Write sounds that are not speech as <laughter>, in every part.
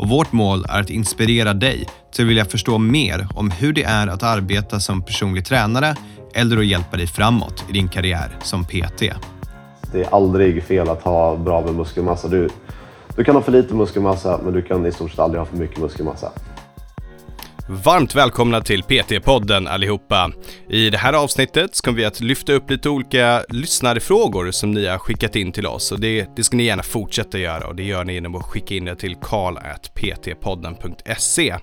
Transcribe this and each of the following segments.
och vårt mål är att inspirera dig till att vilja förstå mer om hur det är att arbeta som personlig tränare eller att hjälpa dig framåt i din karriär som PT. Det är aldrig fel att ha bra med muskelmassa. Du, du kan ha för lite muskelmassa, men du kan i stort sett aldrig ha för mycket muskelmassa. Varmt välkomna till PT-podden allihopa. I det här avsnittet ska vi att lyfta upp lite olika lyssnarfrågor som ni har skickat in till oss och det, det ska ni gärna fortsätta göra och det gör ni genom att skicka in det till karl.ptpodden.se.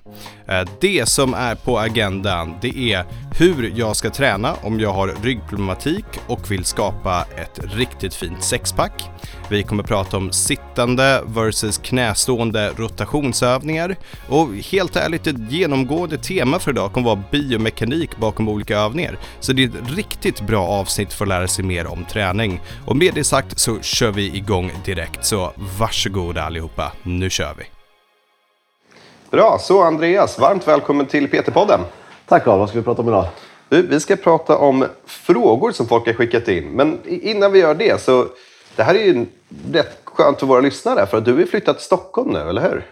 Eh, det som är på agendan det är hur jag ska träna om jag har ryggproblematik och vill skapa ett riktigt fint sexpack. Vi kommer prata om sittande versus knästående rotationsövningar och helt ärligt ett genomgående tema för idag kommer vara biomekanik bakom olika övningar. Så det är ett riktigt bra avsnitt för att lära sig mer om träning. Och med det sagt så kör vi igång direkt, så varsågoda allihopa, nu kör vi! Bra, så Andreas, varmt välkommen till PT-podden. Tack Carl, vad ska vi prata om idag? Vi ska prata om frågor som folk har skickat in. Men innan vi gör det så det här är ju rätt skönt för våra lyssnare för att du har flyttat till Stockholm nu, eller hur?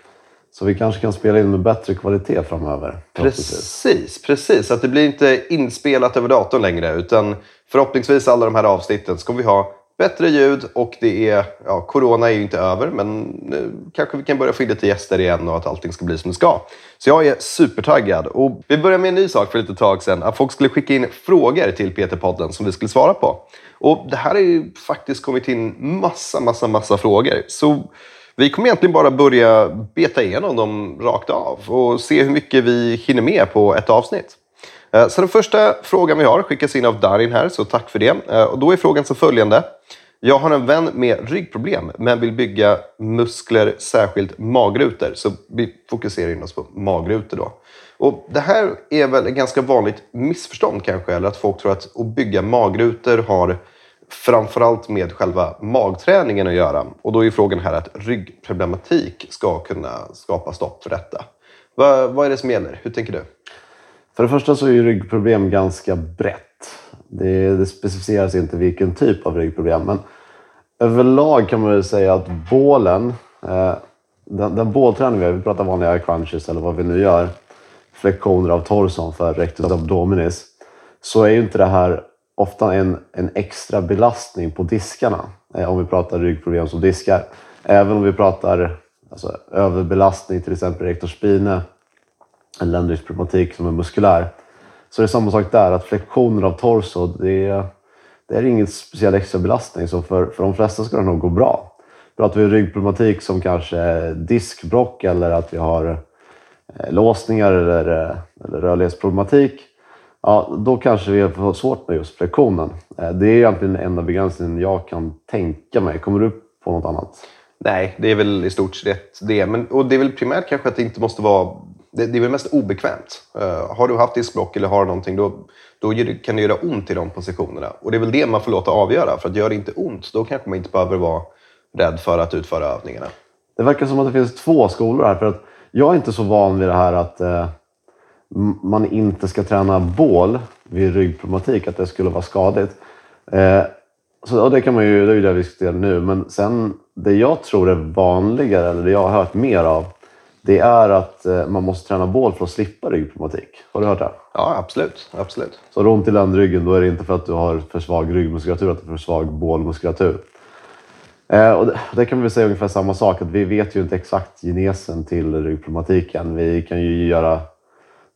Så vi kanske kan spela in med bättre kvalitet framöver. Precis, precis. Att det blir inte inspelat över datorn längre utan förhoppningsvis alla de här avsnitten ska vi ha bättre ljud och det är, ja, corona är ju inte över men nu kanske vi kan börja få in lite gäster igen och att allting ska bli som det ska. Så jag är supertaggad och vi börjar med en ny sak för lite tag sedan. Att folk skulle skicka in frågor till PT-podden som vi skulle svara på. Och det här har ju faktiskt kommit in massa, massa, massa frågor. Så vi kommer egentligen bara börja beta igenom dem rakt av och se hur mycket vi hinner med på ett avsnitt. Eh, så den första frågan vi har skickas in av Darin här, så tack för det. Eh, och då är frågan som följande. Jag har en vän med ryggproblem men vill bygga muskler, särskilt magrutor. Så vi fokuserar in oss på magrutor då. Och det här är väl ett ganska vanligt missförstånd kanske, eller att folk tror att att bygga magrutor har framförallt med själva magträningen att göra. Och då är frågan här att ryggproblematik ska kunna skapa stopp för detta. Vad, vad är det som gäller? Hur tänker du? För det första så är ju ryggproblem ganska brett. Det, det specificeras inte vilken typ av ryggproblem. Men överlag kan man väl säga att bålen, eh, den, den bålträning vi gör, vi pratar vanliga crunches eller vad vi nu gör, flexioner av torson för rectus abdominis, så är ju inte det här ofta en, en extra belastning på diskarna. Eh, om vi pratar ryggproblem som diskar. Även om vi pratar alltså, överbelastning, till exempel rectus spine, en ländryggsproblematik som är muskulär. Så det är samma sak där, att flexioner av torso, det är, det är ingen speciell extra belastning. Så för, för de flesta ska det nog gå bra. Pratar vi ryggproblematik som kanske diskbrock eller att vi har eh, låsningar eller, eh, eller rörlighetsproblematik, ja, då kanske vi får svårt med just flexionen. Eh, det är egentligen den enda begränsningen jag kan tänka mig. Kommer du på något annat? Nej, det är väl i stort sett det. Men, och det är väl primärt kanske att det inte måste vara det, det är väl mest obekvämt. Uh, har du haft diskbråck eller har någonting, då, då kan det göra ont i de positionerna. Och det är väl det man får låta avgöra. För att gör det inte ont, då kanske man inte behöver vara rädd för att utföra övningarna. Det verkar som att det finns två skolor här. För att jag är inte så van vid det här att uh, man inte ska träna bål vid ryggproblematik, att det skulle vara skadligt. Uh, så, det kan man ju, det är ju det vi diskuterar nu. Men sen, det jag tror är vanligare, eller det jag har hört mer av, det är att eh, man måste träna bål för att slippa ryggproblematik. Har du hört det? Ja, absolut. absolut. Så har du ont i ländryggen, då är det inte för att du har för svag ryggmuskulatur, utan för svag bålmuskulatur. Eh, och det kan vi säga ungefär samma sak, att vi vet ju inte exakt genesen till ryggproblematiken. Vi kan ju göra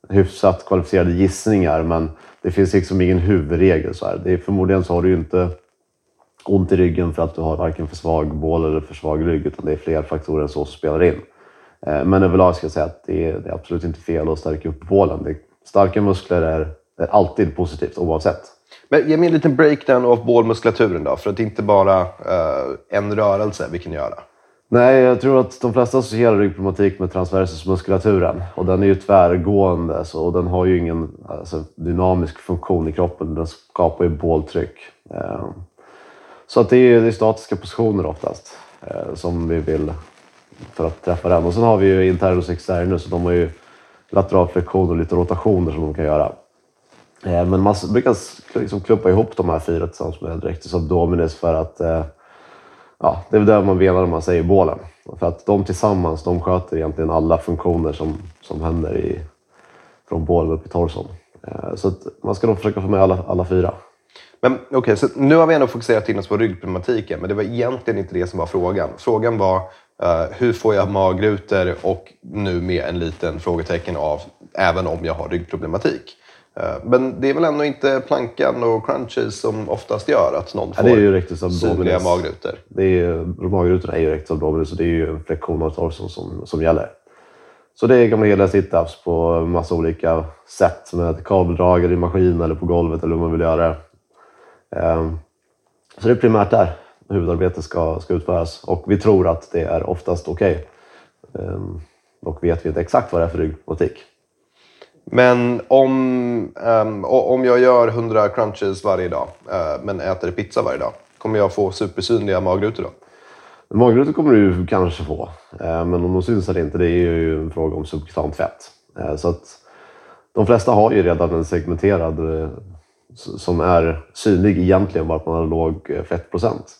hyfsat kvalificerade gissningar, men det finns liksom ingen huvudregel. Så här. Det är, förmodligen så har du ju inte ont i ryggen för att du har varken för svag bål eller för svag rygg, utan det är fler faktorer än så som spelar in. Eh, men överlag ska jag säga att det är, det är absolut inte fel att stärka upp bålen. starka muskler är, är, alltid positivt oavsett. Men ge mig en liten breakdown av bålmuskulaturen då, för att det inte bara uh, en rörelse vi kan göra. Nej, jag tror att de flesta associerar ryggproblematik med transversusmuskulaturen. Och den är ju tvärgående så, och den har ju ingen alltså, dynamisk funktion i kroppen. Den skapar ju båltryck. Eh, så att det är, det är statiska positioner oftast som vi vill för att träffa den. Och sen har vi ju internus och externus, så de har ju lateral flexion och lite rotationer som de kan göra. Eh, men man brukar liksom klumpa ihop de här fyra tillsammans med rectus abdominis för att eh, ja, det är det man menar när man säger bålen. För att de tillsammans de sköter egentligen alla funktioner som, som händer i, från bålen upp i torson. Eh, så så man ska nog försöka få med alla, alla fyra. Men okay, så nu har vi ändå fokuserat in oss på ryggproblematiken, men det var egentligen inte det som var frågan. Frågan var uh, hur får jag magrutor och nu med en liten frågetecken av även om jag har ryggproblematik. Uh, men det är väl ändå inte plankan och crunches som oftast gör att någon får ja, synliga magrutor? Det är, magrutorna är ju rectus abdominis så det är ju en flexion av torson som, som gäller. Så det är gamla hela situps på massa olika sätt med kabeldragare i maskin eller på golvet eller hur man vill göra det. Ehm, så det är primärt där huvudarbetet ska, ska utföras och vi tror att det är oftast okej. Okay. Ehm, och vet vi inte exakt vad det är för ryggproblematik. Men om, um, om jag gör 100 crunches varje dag uh, men äter pizza varje dag, kommer jag få supersynliga magrutor då? Magrutor kommer du kanske få, uh, men om de syns eller inte, det är ju en fråga om subkutant fett. Uh, så att de flesta har ju redan en segmenterad som är synlig egentligen bara att man har låg eh, fettprocent.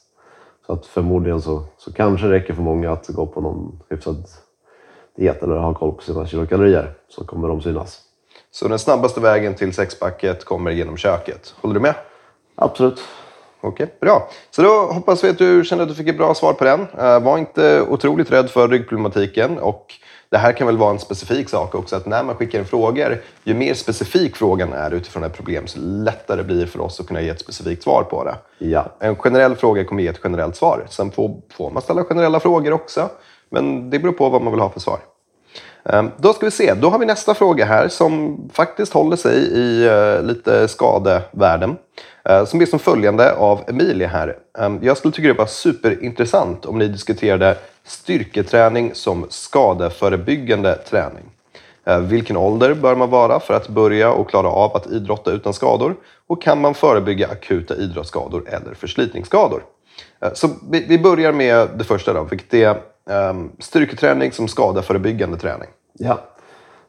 Så att förmodligen så, så kanske det räcker för många att gå på någon hyfsad diet eller ha koll på sina kilokalorier så kommer de synas. Så den snabbaste vägen till sexpacket kommer genom köket. Håller du med? Absolut. Okej, bra. Så då hoppas vi att du kände att du fick ett bra svar på den. Eh, var inte otroligt rädd för ryggproblematiken och det här kan väl vara en specifik sak också, att när man skickar in frågor, ju mer specifik frågan är utifrån ett problem, så lättare blir det för oss att kunna ge ett specifikt svar på det. Ja. En generell fråga kommer ge ett generellt svar. Sen får, får man ställa generella frågor också, men det beror på vad man vill ha för svar. Ehm, då ska vi se, då har vi nästa fråga här som faktiskt håller sig i uh, lite skadevärlden. Uh, som är som följande av Emilia här. Um, jag skulle tycka det var superintressant om ni diskuterade styrketräning som skadeförebyggande träning. Eh, vilken ålder bör man vara för att börja och klara av att idrotta utan skador? Och kan man förebygga akuta idrottsskador eller förslitningsskador? Eh, så vi, börjar med det första då, vilket är ehm, styrketräning som skadeförebyggande träning. Ja,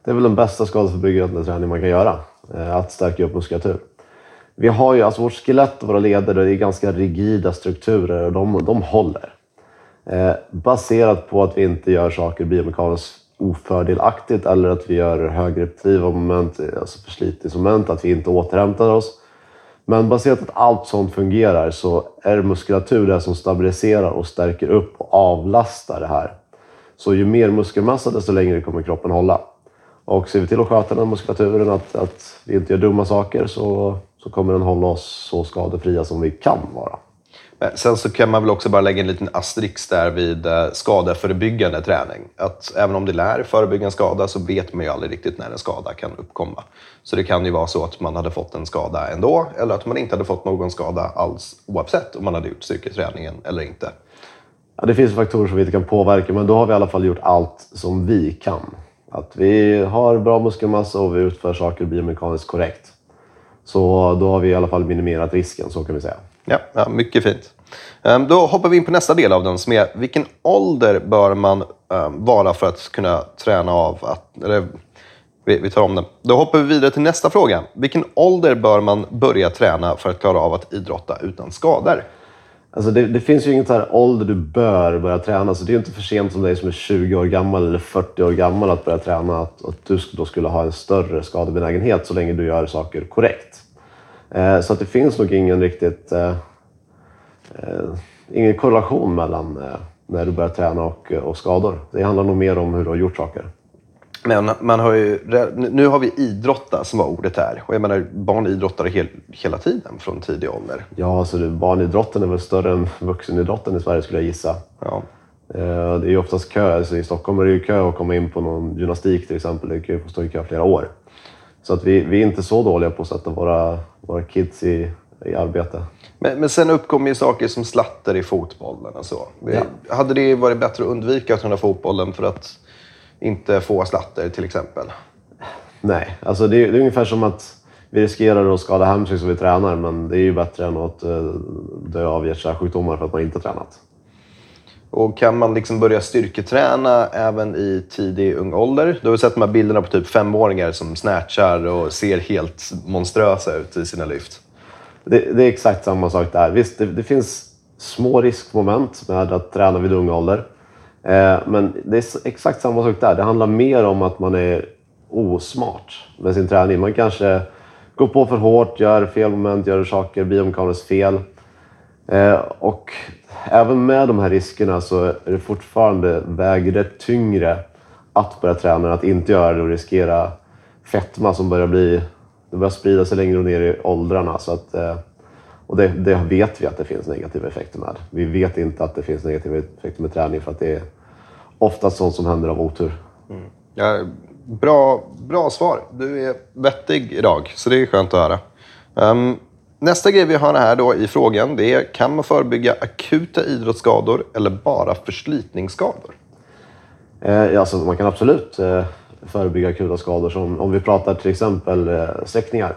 det är väl den bästa skadeförebyggande träning man kan göra. Eh, att stärka upp muskulatur. Vi har ju, alltså vårt skelett och våra leder det är ganska rigida strukturer och de, de håller. Eh, baserat på att vi inte gör saker biomekaniskt ofördelaktigt eller att vi gör högrepetitiva moment, alltså förslitningsmoment, att vi inte återhämtar oss. Men baserat på att allt sånt fungerar så är det muskulatur det som stabiliserar och stärker upp och avlastar det här. Så ju mer muskelmassa desto längre kommer kroppen hålla. Och ser vi till att sköta den muskulaturen, att, att vi inte gör dumma saker, så, så kommer den hålla oss så skadefria som vi kan vara. Sen så kan man väl också bara lägga en liten asterix där vid eh, skadeförebyggande träning. Att även om det lär förebygga en skada så vet man ju aldrig riktigt när en skada kan uppkomma. Så det kan ju vara så att man hade fått en skada ändå eller att man inte hade fått någon skada alls oavsett om man hade gjort styrketräningen eller inte. Ja, det finns faktorer som vi inte kan påverka men då har vi i alla fall gjort allt som vi kan. Att vi har bra muskelmassa och vi utför saker biomekaniskt korrekt. Så då har vi i alla fall minimerat risken, så kan vi säga. Ja, ja, mycket fint. Ehm, då hoppar vi in på nästa del av den som är vilken ålder bör man ehm, vara för att kunna träna av att... Eller, vi, tar om den. Då hoppar vi vidare till nästa fråga. Vilken ålder bör man börja träna för att klara av att idrotta utan skador? Alltså det, det finns ju inget här ålder du bör börja träna. Så det är inte för sent som dig som är 20 år gammal eller 40 år gammal att börja träna. Att, att du då skulle ha en större skadebenägenhet så länge du gör saker korrekt. Eh, så att det finns nog ingen riktigt... Eh, ingen korrelation mellan när du börjar träna och, och skador. Det handlar nog mer om hur du har gjort saker. Men man har ju, nu har vi idrotta som var ordet här. Och jag menar, barn idrottar hel, hela tiden från tidig ålder. Ja, alltså barnidrotten är väl större än vuxenidrotten i Sverige skulle jag gissa. Ja. Det är ju oftast kö. Alltså I Stockholm är det ju kö att komma in på någon gymnastik till exempel. Det kan ju få stå i kö flera år. Så att vi, vi är inte så dåliga på att sätta våra, våra kids i, i arbete. Men, men sen uppkommer ju saker som slatter i fotbollen och så. Hade det varit bättre att undvika att träna fotbollen för att inte få slatter till exempel? Nej, alltså det, är, det är ungefär som att vi riskerar att skada hamstring som vi tränar, men det är ju bättre än att eh, dö av hjärt-kärlsjukdomar för att man inte tränat. Och kan man liksom börja styrketräna även i tidig ung ålder? Du har sett de här bilderna på typ femåringar som snatchar och ser helt monströsa ut i sina lyft. Det, det är exakt samma sak där. Visst, det, det, finns små riskmoment med att träna vid ung ålder. Eh, men det är exakt samma sak där. Det handlar mer om att man är osmart med sin träning. Man kanske går på för hårt, gör fel moment, gör saker biomekaniskt fel. Eh, och även med de här riskerna så är det fortfarande väger det tyngre att börja träna än att inte göra det och riskera fetma som börjar bli det börjar sprida sig längre ner i åldrarna. Så att, eh, och det, det, vet vi att det finns negativa effekter med. Vi vet inte att det finns negativa effekter med träning för att det är oftast sånt som händer av otur. Mm. Ja, bra, bra svar. Du är vettig idag, så det är skönt att höra. Um, nästa grej vi har här då i frågan det är kan man förebygga akuta idrottsskador eller bara förslitningsskador? Eh, alltså, man kan absolut eh, förebygga akuta skador. Som, om vi pratar till exempel eh, sträckningar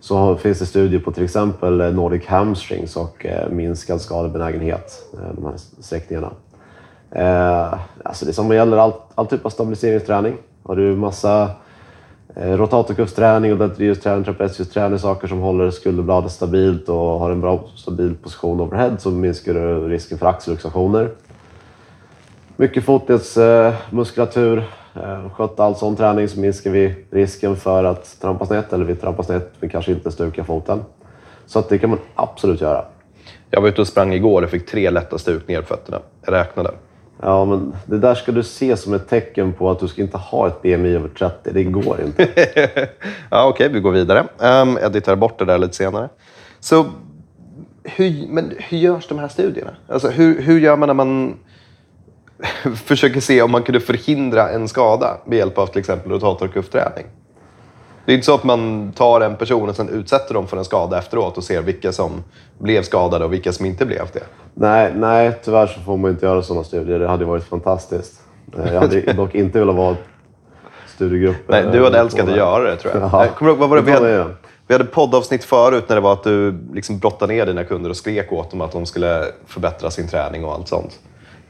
så finns det studier på till exempel eh, Nordic hamstrings och eh, minskad skadebenägenhet, de här sträckningarna. Alltså det som gäller all, all typ av stabiliseringsträning. Har du massa rotatorkuffsträning och dentriusträning, trapeziusträning, saker som håller skulderbladet stabilt och har en bra stabil position overhead så minskar du risken för axelluxationer. Mycket fotledsmuskulatur, eh, sköta all sån träning så minskar vi risken för att trampa snett eller vi trampar snett men kanske inte stukar foten. Så det kan man absolut göra. Jag var ute och sprang igår och fick tre lätta stukningar på fötterna. Jag räknade. Ja, men det där ska du se som ett tecken på att du ska inte ha ett BMI över 30. Det går inte. <laughs> ja, Okej, okay, vi går vidare. Um, jag bort det där lite senare. Så, hur, men hur görs de här studierna? Alltså, hur, hur gör man när man <laughs> försöker se om man kunde förhindra en skada med hjälp av till exempel rotatorkuffträning? Det är inte så att man tar en person och sen utsätter dem för en skada efteråt och ser vilka som blev skadade och vilka som inte blev det. Nej, nej tyvärr så får man inte göra sådana studier. Det hade varit fantastiskt. Eh, jag hade dock inte velat vara studiegrupp. Nej, du hade älskat att göra det tror jag. Ja, Kommer du ihåg, vad var det? Vi hade, vi hade poddavsnitt förut när det var att du liksom brottade ner dina kunder och skrek åt dem att de skulle förbättra sin träning och allt sånt.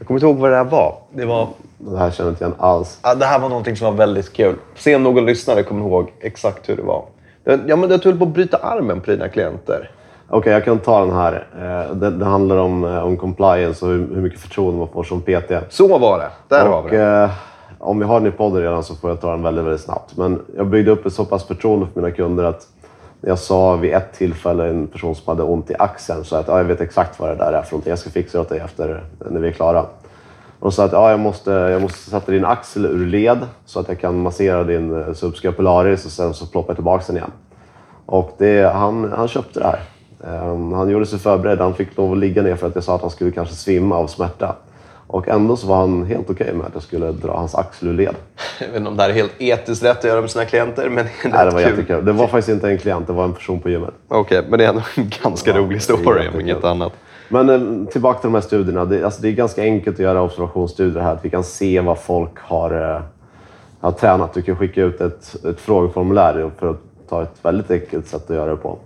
Jag kommer inte ihåg vad det där var. Det var det här känner jag inte igen alls. Ja, det här var någonting som var väldigt kul. Se om någon lyssnare kommer ihåg exakt hur det var. Ja, men du höll på att bryta armen på dina klienter. Okej, okay, jag kan ta den här. Eh, det, det handlar om, eh, om compliance och hur, hur, mycket förtroende man får som PT. Så var det. Där och, har vi det. Eh, om vi har den i podden redan så får jag ta den väldigt, väldigt snabbt. Men jag byggde upp ett så pass förtroende för mina kunder att jag sa vid ett tillfälle en person som hade ont i axeln så att ja, jag vet exakt vad det där är för någonting. Jag ska fixa det åt dig efter när vi är klara. Och sa att ja, jag, måste, jag måste sätta din axel ur led så att jag kan massera din eh, subscapularis och sen så ploppa tillbaka den igen. Och det, han, han köpte det här. Ehm, han gjorde sig förberedd. Han fick lov att ligga ner för att jag sa att han skulle kanske svimma av smärta. Och ändå så var han helt okej okay med att jag skulle dra hans axel ur led. Jag vet inte om det här är helt etiskt rätt att göra med sina klienter, men det Nej, det var kul. jättekul. Det var faktiskt inte en klient, det var en person på gymmet. Okej, okay, men det är ändå en ganska ja, rolig story om inget annat. Men eh, tillbaka till de här studierna. Det, alltså det är ganska enkelt att göra observationsstudier här. Att vi kan se vad folk har, eh, har tränat. Du kan skicka ut ett, ett frågeformulär för att ta ett väldigt enkelt sätt att göra det på.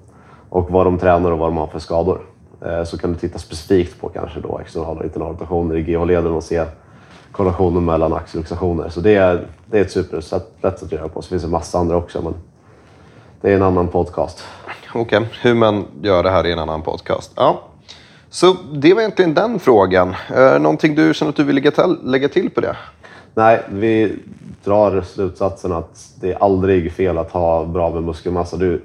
Och vad de tränar och vad de har för skador. Eh, så kan du titta specifikt på kanske då externala och internala rotationer i GH-leden och se korrelationen mellan axelluxationer. Så det är, det är ett superlätt sätt att göra på. Så finns det massa andra också, men det är en annan podcast. Okej, okay. hur man gör det här i en annan podcast. Ja, så det var egentligen den frågan. Är någonting du känner att du vill lägga till, lägga till på det? Nej, vi drar slutsatsen att det är aldrig fel att ha bra med muskelmassa. Du,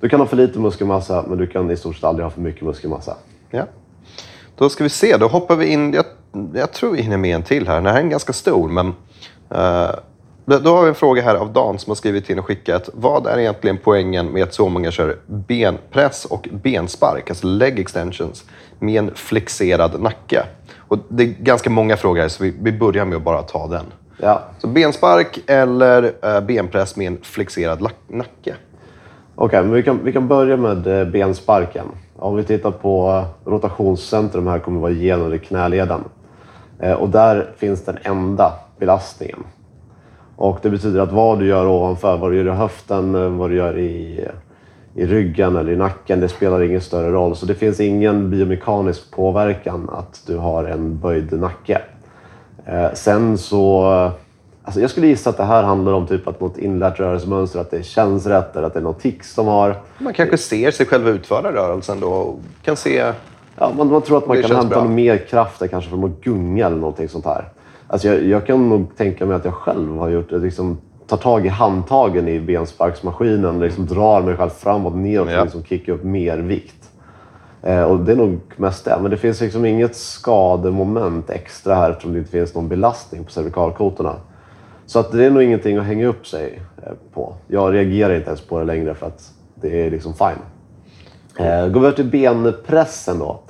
du kan ha för lite muskelmassa, men du kan i stort sett aldrig ha för mycket muskelmassa. Ja. Då ska vi se, då hoppar vi in. Jag, jag tror vi hinner med en till här. Den här är ganska stor, men uh, då har vi en fråga här av Dan som har skrivit in och skickat. Vad är egentligen poängen med att så många kör benpress och benspark, alltså leg extensions, med en flexerad nacke? Och det är ganska många frågor här, så vi, vi börjar med att bara ta den. Ja. Så benspark eller uh, benpress med en flexerad nacke? Okej, okay, men vi kan, vi kan börja med eh, bensparken. Om vi tittar på rotationscentrum här kommer vara genom knäleden. Eh, och där finns den enda belastningen. Och det betyder att vad du gör ovanför, vad du gör i höften, eh, vad du gör i, i ryggen eller i nacken, det spelar ingen större roll. Så det finns ingen biomekanisk påverkan att du har en böjd nacke. Sen så... Alltså jag skulle gissa att det här handlar om typ att något inlärt rörelsemönster, att det känns rätt eller att det är något tics de har. Man kanske ser sig själv utföra rörelsen då och kan se... Ja, man, man tror att man kan hämta mer kraft där, kanske från att gunga eller någonting sånt här. Alltså jag, jag kan nog tänka mig att jag själv har gjort det. Liksom, tar tag i handtagen i bensparksmaskinen och liksom drar mig själv framåt neråt Ja. liksom kicka upp mer vikt. Eh, och det är nog mest det. Men det finns liksom inget skademoment extra här eftersom det inte finns någon belastning på cervikalkotorna. Så att det är nog ingenting att hänga upp sig eh, på. Jag reagerar inte ens på det längre för att det är liksom fine. Eh, går vi över till benpressen då.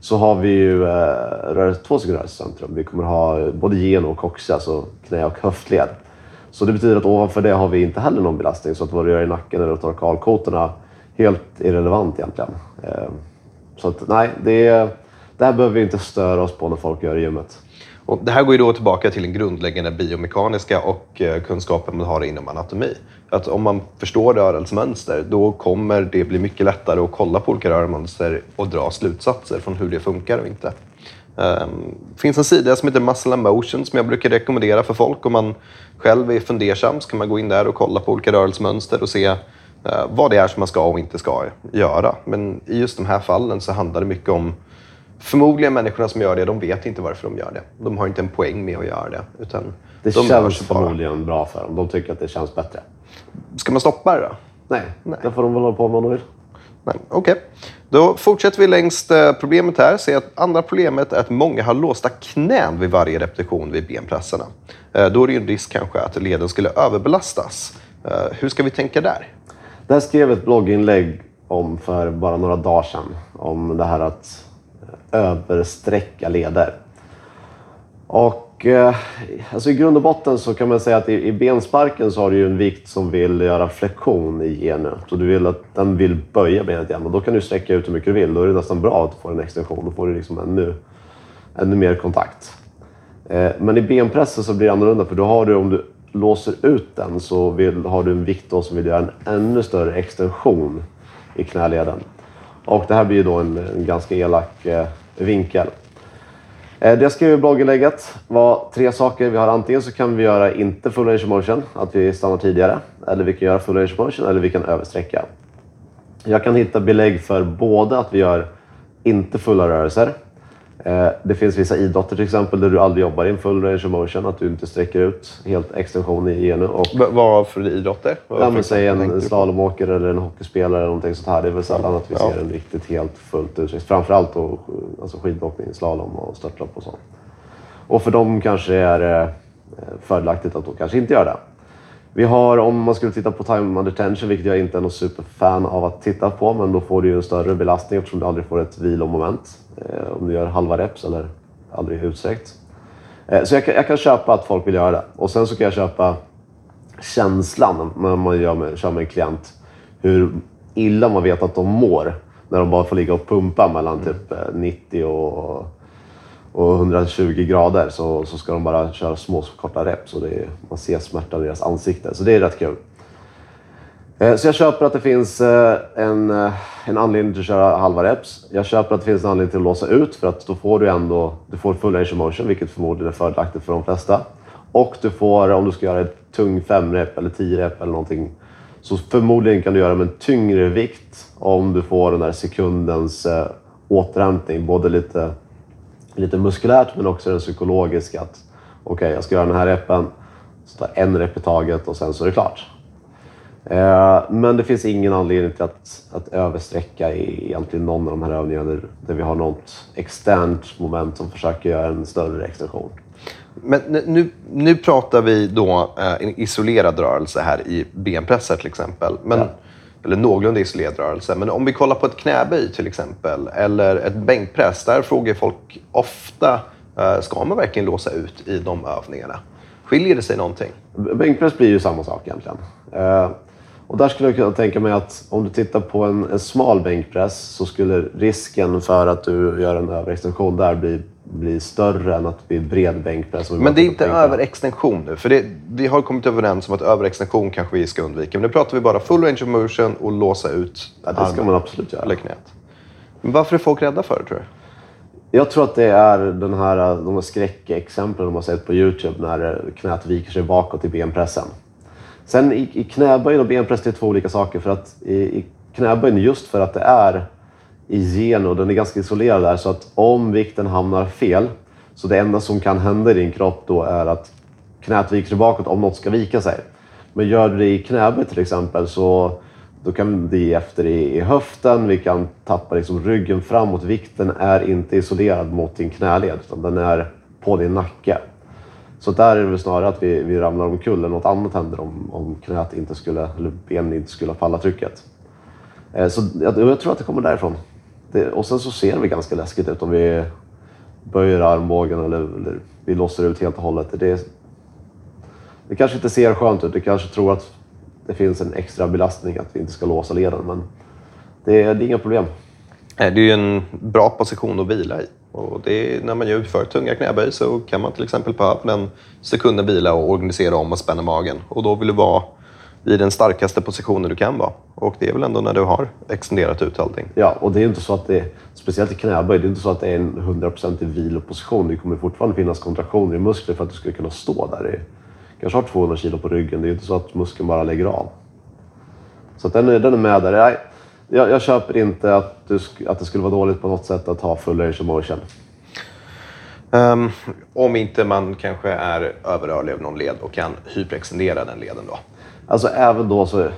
Så har vi ju eh, två stycken rörelsecentrum. Vi kommer ha både gen och coxie, alltså knä och höftled. Så det betyder att ovanför det har vi inte heller någon belastning. Så att vad du gör i nacken eller torkalkotorna, helt irrelevant egentligen. Eh, så att nej, det, det här behöver vi inte störa oss på när folk gör i gymmet. Och det här går ju då tillbaka till den grundläggande biomekaniska och eh, kunskapen man har inom anatomi. Att om man förstår rörelsemönster, då kommer det bli mycket lättare att kolla på olika rörelsemönster och dra slutsatser från hur det funkar och inte. Ehm, det finns en sida som heter Muscle and Motion som jag brukar rekommendera för folk. Om man själv är fundersam så kan man gå in där och kolla på olika rörelsemönster och se eh, vad det är som man ska och inte ska göra. Men i just de här fallen så handlar det mycket om Förmodligen människorna som gör det, de vet inte varför de gör det. De har inte en poäng med att göra det. Utan Det de känns förmodligen bra för dem. De tycker att det känns bättre. Ska man stoppa det då? Nej, Nej. det får de väl hålla på med om de vill. Okej. Då fortsätter vi längs eh, problemet här. Se att andra problemet är att många har låsta knän vid varje repetition vid benpressarna. Eh, Då är det ju en risk kanske att leden skulle överbelastas. Eh, Hur ska vi tänka där? Det här skrev ett blogginlägg om för bara några dagar sedan. Om det här att översträcka leder. Och eh, alltså i grund och botten så kan man säga att i, i bensparken så har du ju en vikt som vill göra flexion i genet Så du vill att den vill böja benet igen och då kan du sträcka ut hur mycket du vill. Då är det nästan bra att du får en extension. Då får du liksom ännu, ännu mer kontakt. Eh, Men i benpressen så blir det annorlunda för då har du, om du låser ut den så vill, har du en vikt då som vill göra en ännu större extension i knäleden. Och det här blir ju då en, en ganska elak eh, vinkel. Eh, det jag skrev i blogginlägget var tre saker. Vi har antingen så kan vi göra inte full range of motion, att vi stannar tidigare. Eller vi kan göra full range of motion eller vi kan översträcka. Jag kan hitta belägg för både att vi gör inte fulla rörelser. Eh, Det finns vissa idrotter till exempel där du aldrig jobbar i en full range of motion, att du inte sträcker ut helt extension i genu. Och vad för idrotter? Ja, men säg en slalomåkare eller en hockeyspelare eller någonting sånt här. Det är väl sällan att vi Ja. ser en riktigt helt fullt ut. Framförallt då, alltså skidåkning, slalom och störtlopp och sånt. Och för dem kanske är det eh, fördelaktigt att då kanske inte göra det. Vi har, om man skulle titta på time under tension, vilket jag inte är någon superfan av att titta på, men då får du ju en större belastning eftersom du aldrig får ett vilomoment. Eh, om du gör halva reps eller aldrig utsträckt. Eh, så jag kan, jag kan köpa att folk vill göra det. Och sen så kan jag köpa känslan när man gör med, kör med en klient. Hur illa man vet att de mår när de bara får ligga och pumpa mellan typ eh, 90 och, och 120 grader. Så, så ska de bara köra små korta reps och det är, man ser smärtan i deras ansikte. Så det är rätt kul. Eh, så jag köper att det finns eh, en, eh, en anledning till att köra halva reps. Jag köper att det finns en anledning till att låsa ut för att då får du ändå du får full range of motion, vilket förmodligen är fördelaktigt för de flesta. Och du får, om du ska göra ett tung 5-rep eller tio rep eller någonting, så förmodligen kan du göra med en tyngre vikt om du får den där sekundens återhämtning. Både lite, lite muskulärt men också den psykologiska. att Okej, jag ska göra den här repen, så tar en rep i taget och sen så är det klart. Eh, Men det finns ingen anledning till att, att översträcka i egentligen någon av de här övningarna där, där vi har något externt moment som försöker göra en större extension. Men nu, nu pratar vi då eh, en isolerad rörelse här i benpressar till exempel. Men, Ja. Eller någorlunda isolerad rörelse. Men om vi kollar på ett knäböj till exempel, eller ett bänkpress. Där frågar folk ofta, eh, ska man verkligen låsa ut i de övningarna? Skiljer det sig någonting? Bänkpress blir ju samma sak egentligen. Eh, Och där skulle jag kunna tänka mig att om du tittar på en, en smal bänkpress så skulle risken för att du gör en överextension där bli, bli större än att vid bred bänkpress. Men det är inte överextension nu. För det, vi har kommit överens om att överextension kanske vi ska undvika. Men nu pratar vi bara full range of motion och låsa ut Ja, det ska man absolut göra. eller knät. Men varför är folk rädda för det tror du? Jag tror att det är den här, de här skräckexemplen de har sett på Youtube när knät viker sig bakåt i benpressen. Sen i, i knäböjen och benpress det är två olika saker. För att i, i knäböjen, just för att det är i gen och den är ganska isolerad där, så att om vikten hamnar fel, så det enda som kan hända i din kropp då är att knät viker sig bakåt om något ska vika sig. Men gör du det i knäböj till exempel så då kan det ge efter i, i höften, vi kan tappa liksom ryggen framåt. Vikten är inte isolerad mot din knäled utan den är på din nacke. Så där är det väl snarare att vi, vi ramlar omkull eller något annat händer om, om knät inte skulle, eller benen inte skulle falla trycket. Eh, så jag, jag tror att det kommer därifrån. Det, och sen så ser det ganska läskigt ut om vi böjer armbågen eller, eller vi lossar ut helt och hållet. Det, det kanske inte ser skönt ut. Du kanske tror att det finns en extra belastning att vi inte ska låsa leden. Men det, är- det är inga problem. Eh, det är ju en bra position att vila i. Och det är, när man gör för tunga knäböj så kan man till exempel på en sekunden vila och organisera om och spänna magen. Och då vill du vara i den starkaste positionen du kan vara. Och det är väl ändå när du har extenderat ut allting. Ja, och det är inte så att det, speciellt i knäböj, det är inte så att det är en 100% viloposition. Det kommer fortfarande finnas kontraktioner i muskler för att du ska kunna stå där. Du kanske har 200 kilo på ryggen. Det är inte så att muskeln bara lägger av. Så att den, är, den är med där. Jag, jag köper inte att, du, att det skulle vara dåligt på något sätt att ha full range of motion. Ehm, om inte man kanske är överrörlig över någon led och kan hyperextendera den leden då. Alltså även då så...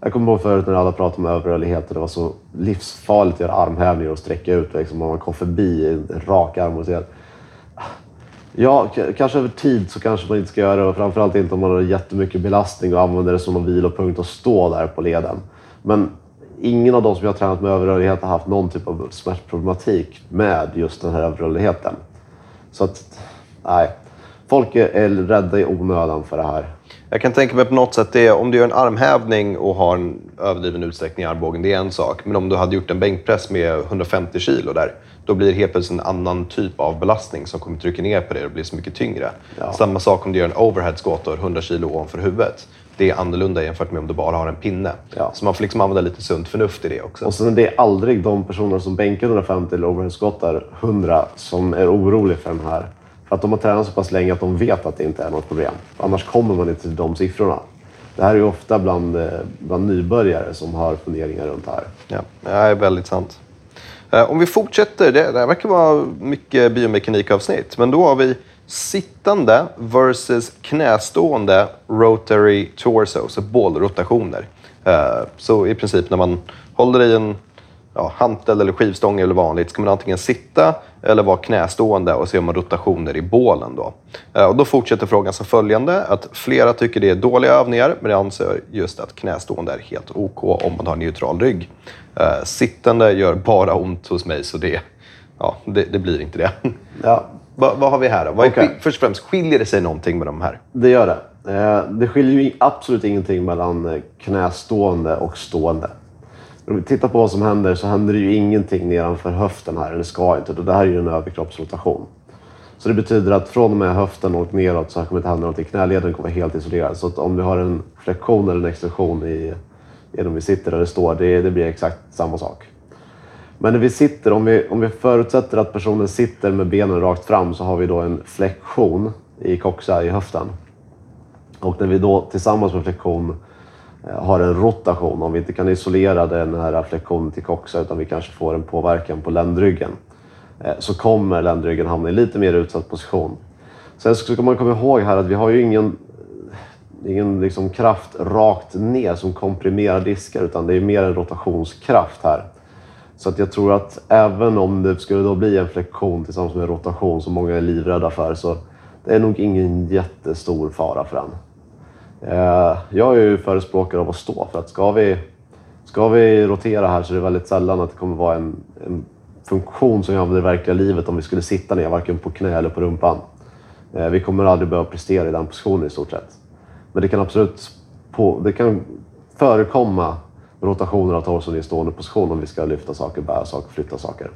Jag kommer ihåg förut när alla pratade om överrörlighet och det var så livsfarligt att göra armhävningar och sträcka ut. Liksom, om man kom förbi en rak arm och så Ja, kanske över tid så kanske man inte ska göra det. Och framförallt inte om man har jättemycket belastning och använder det som en vilopunkt och stå där på leden. Men ingen av de som jag har tränat med överrörlighet har haft någon typ av smärtproblematik med just den här överrörligheten. Så att, nej. Folk är, rädda i onödan för det här. Jag kan tänka mig på något sätt, det om du gör en armhävning och har en överdriven utsträckning i armbågen, det är en sak. Men om du hade gjort en bänkpress med 150 kilo där, då blir det helt plötsligt en annan typ av belastning som kommer trycka ner på det och blir så mycket tyngre. Ja. Samma sak om du gör en overhead squat och har 100 kilo ovanför huvudet. Det är annorlunda jämfört med om du bara har en pinne. Ja. Så man får liksom använda lite sunt förnuft i det också. Och sen är det aldrig de personer som bänkar 150 eller overheadskottar 100 som är oroliga för den här. För att de har tränat så pass länge att de vet att det inte är något problem. Annars kommer man inte till de siffrorna. Det här är ju ofta bland, eh, bland nybörjare som har funderingar runt det här. Ja, det är väldigt sant. Eh, Om vi fortsätter, det, det här verkar vara mycket biomekanikavsnitt, men då har vi sittande versus knästående rotary torso, så alltså bålrotationer. Eh, så i princip när man håller i en ja, hantel eller skivstång eller vanligt ska man antingen sitta eller vara knästående och så gör man rotationer i bålen. Då. Eh, och då fortsätter frågan som följande. Att flera tycker det är dåliga övningar men jag anser just att knästående är helt OK om man har neutral rygg. Eh, sittande gör bara ont hos mig så det, ja, det, det blir inte det. Ja, vad, vad har vi här då? Vad skill- Först och främst, skiljer det sig någonting med de här? det gör det. Eh, Det skiljer ju absolut ingenting mellan eh, knästående och stående. Om vi tittar på vad som händer så händer det ju ingenting nedanför höften här, eller ska inte. Det här är ju en överkroppsrotation. Så det betyder att från och med höften och neråt så kommer det inte hända någonting. Knäleden kommer vara helt isolerad. Så att om du har en flexion eller en extension i, i om vi sitter eller står, det, det blir exakt samma sak. Men när vi sitter, om vi, om vi förutsätter att personen sitter med benen rakt fram så har vi då en flexion i coxa i höften. Och när vi då tillsammans med flexion eh, har en rotation, om vi inte kan isolera den här flexionen till coxa utan vi kanske får en påverkan på ländryggen, eh, så kommer ländryggen hamna i lite mer utsatt position. Sen ska man komma ihåg här att vi har ju ingen, ingen liksom kraft rakt ner som komprimerar diskar utan det är mer en rotationskraft här. Så att jag tror att även om det skulle då bli en flexion tillsammans med rotation som många är livrädda för så det är nog ingen jättestor fara för den. Eh, jag är ju förespråkare av att stå för att ska vi, ska vi rotera här så är det väldigt sällan att det kommer vara en, en funktion som vi använder i verkliga livet om vi skulle sitta ner, varken på knä eller på rumpan. Eh, vi kommer aldrig behöva prestera i den positionen i stort sett. Men det kan absolut på, det kan förekomma rotationer av torson i stående position om vi ska lyfta saker, bära saker, flytta saker.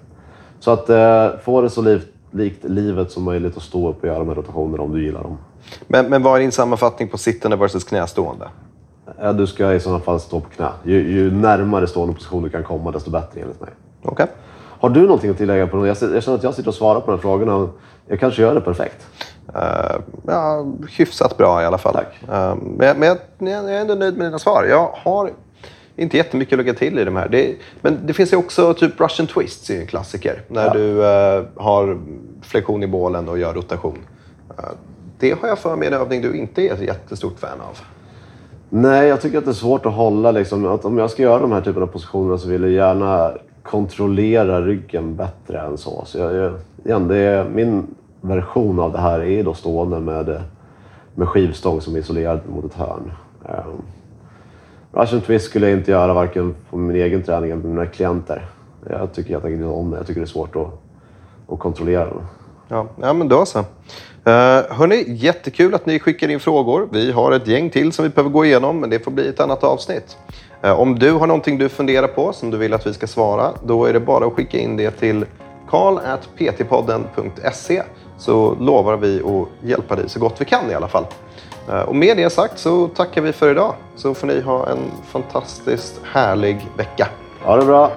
Så att eh, få det så liv, likt livet som möjligt att stå upp och göra de här rotationerna om du gillar dem. Men, men vad är din sammanfattning på sittande versus knästående? Eh, du ska i sådana fall stå på knä. Ju, ju närmare stående position du kan komma, desto bättre enligt mig. Okej. Har du någonting att tillägga? på det? Jag, jag känner att jag sitter och svarar på de här frågorna. Jag kanske gör det perfekt. Eh, ja, hyfsat bra i alla fall. Tack. Eh, men men jag, jag är ändå nöjd med dina svar. Jag har inte jättemycket att lägga till i de här. Det, men det finns ju också typ Russian twists, är en klassiker. När Ja. du eh, har flexion i bålen och gör rotation. Eh, det har jag för mig en övning du inte är ett jättestort fan av. Nej, jag tycker att det är svårt att hålla. Liksom, att om jag ska göra de här typerna av positioner så vill jag gärna kontrollera ryggen bättre än så. så jag, jag, igen, det är, min version av det här är då stående med, med skivstång som är isolerad mot ett hörn. Um, Alltså, Russian twist skulle jag inte göra varken på min egen träning eller med mina klienter. Jag tycker helt enkelt inte om det. Jag tycker det är svårt att, att kontrollera den. Ja, ja men då så. Eh, hörni, jättekul att ni skickar in frågor. Vi har ett gäng till som vi behöver gå igenom, men det får bli ett annat avsnitt. Eh, om du har någonting du funderar på som du vill att vi ska svara, då är det bara att skicka in det till karl.ptpodden.se så lovar vi att hjälpa dig så gott vi kan i alla fall. Eh, och med det sagt så tackar vi för idag. Så får ni ha en fantastiskt härlig vecka. Ha det bra!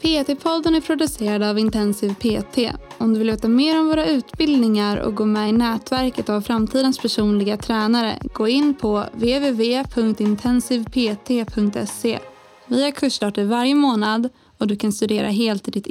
PT-podden är producerad av Intensiv PT. Om du vill veta mer om våra utbildningar och gå med i nätverket av framtidens personliga tränare, gå in på www.intensivpt.se. Vi har kursstarter varje månad och du kan studera helt i ditt